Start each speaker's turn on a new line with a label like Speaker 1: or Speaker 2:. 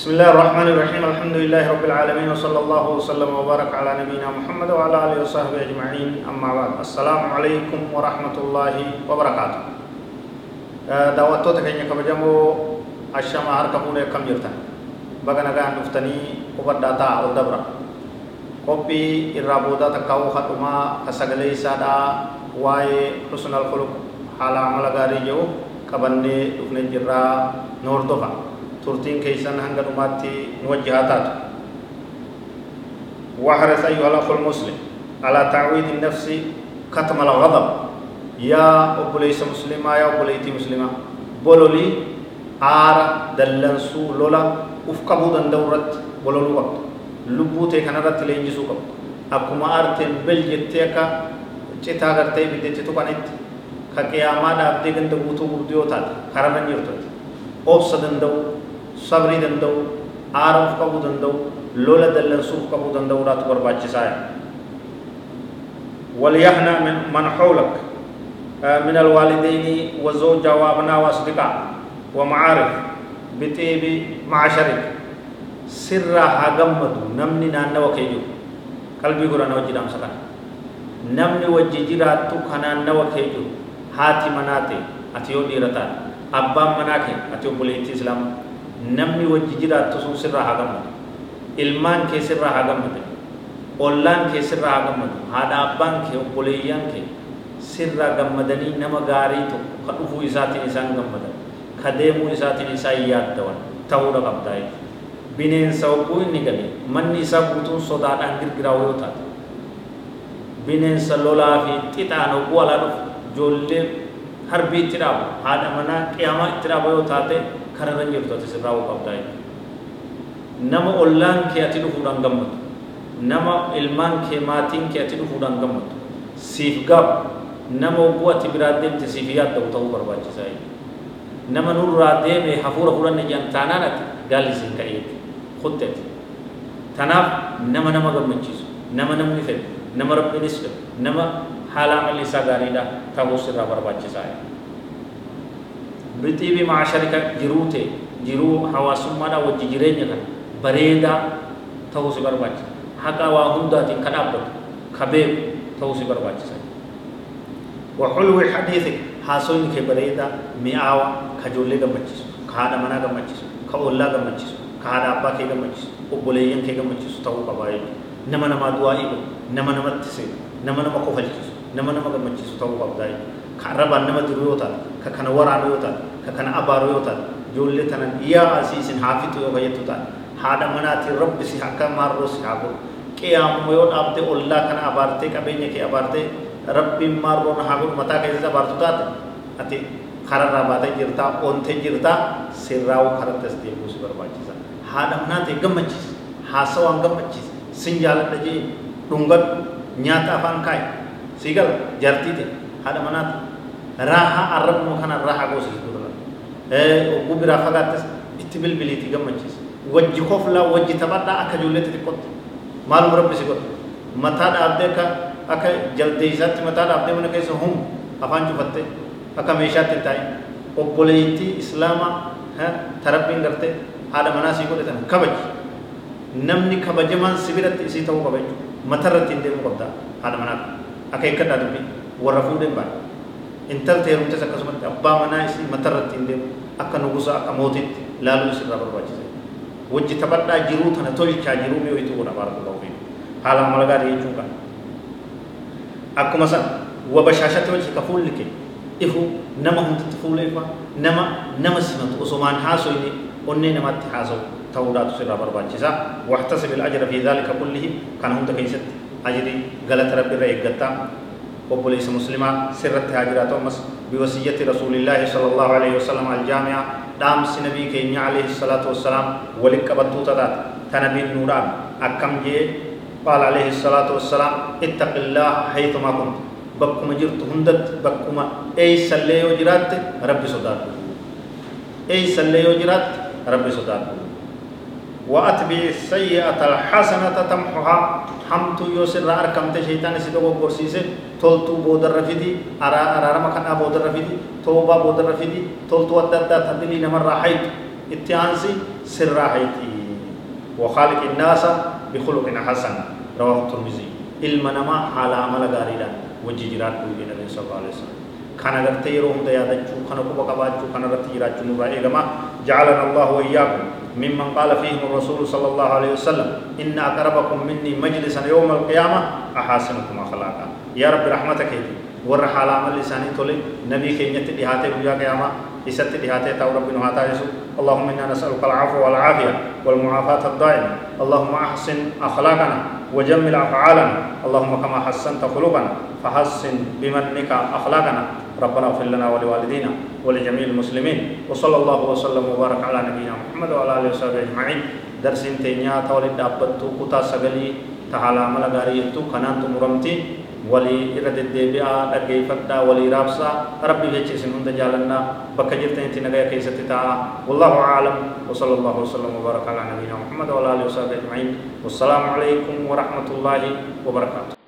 Speaker 1: بسم الله الرحمن الرحيم الحمد لله رب العالمين وصلى الله وسلم وبارك على نبينا محمد وعلى اله وصحبه اجمعين اما بعد السلام عليكم ورحمه الله وبركاته دعوات تكني كما جمو اشما هر كمون كم يرتا بغنا كان نفتني قبر داتا أو دبر كوبي الرابو داتا كاو خطما اسغلي سادا واي حسن الخلق حالا ملغاري جو كبندي دفن جرا نور دوفا turtiin keeysan hanga dhumaatti nu wajji haa taatu واحرص أيها الأخ المسلم على تعويد النفس كتم الغضب. يا أبليس مسلمة يا أبليتي مسلمة بولولي آر دلنسو لولا أفقبو دندورت بولولو وقت. لبوتي كنرت لينجسو قبط أكما أرتين بل جتيكا چتا کرتے بدتے تو کنت كقياما دابدي گند بوتو بوديو تات خرابن يرتت أوبس دندو صبري دندو آرف قبو دندو لولا دلنسوف قبو دندو رات برباچسايا وليحنى من من حولك من الوالدين وزوجة وأبناء وأصدقاء ومعارف بطيب معاشرك سر هاغمدو نمني نانا وكيجو قلبي قرانا وجدام سكان نمني وجي جراتو كنانا وكيجو هاتي مناتي أتيو ديرتان أبام مناكي أتيو بوليتي إسلام نمني وجي جراتو سن سر هاغمدو ilmaan kee sirraa haa gammadu ollaan kee sirraa haa gammadu haadha abbaan kee obboleeyyan kee sirraa gammadanii nama gaarii tokko ka dhufuu isaatiin isaan gammadan ka deemuu isaatiin isaan yaaddawan ta'uudha qabdaa bineensa hogguu inni gale manni isaa guutuun sodaadhaan girgiraa'u yoo taate bineensa lolaa fi xixaan hogguu alaa dhufu ijoollee harbii itti dhaabu haadha manaa qiyaamaa itti dhaabu yoo taate kanarra jirtu ati sirraa hoo qabdaa nama ollaan kee ati dhufuudhaan gammadu nama ilmaan kee maatiin kee ati dhufuudhaan gammadu siif gaab nama hogguu ati biraa deemte siif yaaddamu ta'uu barbaachisaa nama nurraa deeme hafuura fudhanne jedhan taanaan ati gaalli siin ka'ee kuttete tanaaf nama nama gammachiisu nama namni fedhu nama rabbinis fedhu nama haala amalli isaa gaariidha ta'uu sirraa barbaachisaa bixiibi maasharika jiruu ta'e jiruu hawaasummaadhaa wajji jireenya kana bareedaa ta'uu si barbaachisa haqa waa hundaatiin ka dhaabbatu ka beeku ta'uu si barbaachisa kee bareedaa mi'aawa ka ijoollee gammachiisu ka haadha manaa gammachiisu ka ollaa gammachiisu ka haadha abbaa kee gammachiisu obboleeyyan kee gammachiisu ta'uu qabaa jechuudha nama namaa du'aa dhibu nama namatti seenu nama nama kofalchiisu nama nama gammachiisu ta'uu qabdaa jechuudha ka kana abaaru yoo taate ijoollee tanan yaa asii isin haafitu yoo fayyaddu taate haadha manaatiin rabbi si akka marroo si haa godhu qiyaamuma yoo dhaabde ollaa kana abaartee qabeenya kee abaartee rabbiin marroo na haa godhu mataa keessatti abaartu taate ati kararraa baatee jirtaa oontee jirtaa sirraa'uu karatti as deemuu si barbaachisa haadha manaatiin gammachiisa haasawaan gammachiisa sin jaaladha jee dhungadhu nyaata afaan kaayi sii gala jartii ta'e haadha manaati raahaa arrabuma kana raahaa goosisu dura ogguu biraa fagaattes itti bilbiliitii gammachiisa wajji koflaa wajji taphadhaa akka ijoolleetti xiqqootti maalum rabbi si godha mataa dhaabdee akka akka jaldeeysaatti mataa dhaabdee mana keessa hum afaan cufattee akka meeshaatti hin taa'in obboleettii islaamaa tarabbiin gartee haadha manaa sii godhe tana kabaji namni kabajamaan si biratti isii ta'uu qaba jechuudha matarratti hin deemuu qabda haadha manaa akka eeggadhaa dubbii warra fuudheen baadha intalta heerumtes akkasumatti abbaa manaa isii matarratti hin deemu akka nugusa akka mootitti laaluu isirraa barbaachisa wajji taphadhaa jiruu tana tolchaa jiruu mi'oo itti godha baarakallahu fiikum haala amala gaarii jechuun kan akkuma san wabashaashatti wajji ka fuulli kee ifu nama hundatti fuula ifa nama nama simatu osomaan haasoyne onnee namatti haasawu ta'uudhaatu sirraa barbaachisa waxtasib ilajra fi dhalika kullihi kana hunda keessatti ajrii galata rabbi eeggattaa obboleessa muslimaa sirratti haa jiraatu ammas biwasiyyati rasuulillaahi sala allahu alaihi wasalam aljaami'a dhaamsi nabii keenya alayhi salaatu wassalaam walitti qabattuu tataate tanabiin nuu dhaame akkam jee qaala alayhi salaatu wassalaam ittaqillaa haytumaa kunta bakkuma jirtu hundatti bakkuma eeysallee yoo jiraatte rabbi sodaadhu eeysallee yoo jiraatte rabbi sodaadhu وأتبع السيئة الحسنة تمحها حمت يوسر أركمت شيطان سيدو برسيسه تولتو بودر رفيدي. أرا رما كنا بودر رفيدي. توبة بودر رفيدي. تولتو وددا تدلي نمر راحيت. اتيانسي سر راحيتي. وخالق الناس بخلق حسن. رواه الترمذي. علم نما حال عمل غاريدا وجي جرات نبي صلى الله عليه وسلم. كان غرتي يروم ديا دچو كان كوبا كباچو كان رتي راچو نورا ايغما جعلنا الله وإياكم ممن قال فيهم الرسول صلى الله عليه وسلم إن أقربكم مني مجلسا يوم القيامة أحاسنكم أخلاقا. يا رب رحمتك هدي. ور حال عمل لساني تولي نبي كي نتي دهاته ويا قيامة إسات دهاته تاو رب نهاتا يسوع. اللهم إنا نسألك العفو والعافية والمعافاة الدائمة. اللهم أحسن أخلاقنا. وجمل أفعالنا اللهم كما حسنت خلقنا فحسن بمنك أخلاقنا. ربنا اغفر لنا ولوالدينا ولجميع المسلمين. وصلى الله وسلم وبارك على نبينا محمد وعلى آله وصحبه أجمعين. درس تينيا تولد دابتو كتا سغلي تعالى مل غاريتو كنان تمرمتي. ولي إرد الدبيا دقي فدا ولي رابسا ربي بيچي سنون جالنا بك جرتين تنغا كيست تا والله اعلم وصلى الله وسلم وبارك على نبينا محمد وعلى اله وصحبه اجمعين والسلام عليكم ورحمه الله وبركاته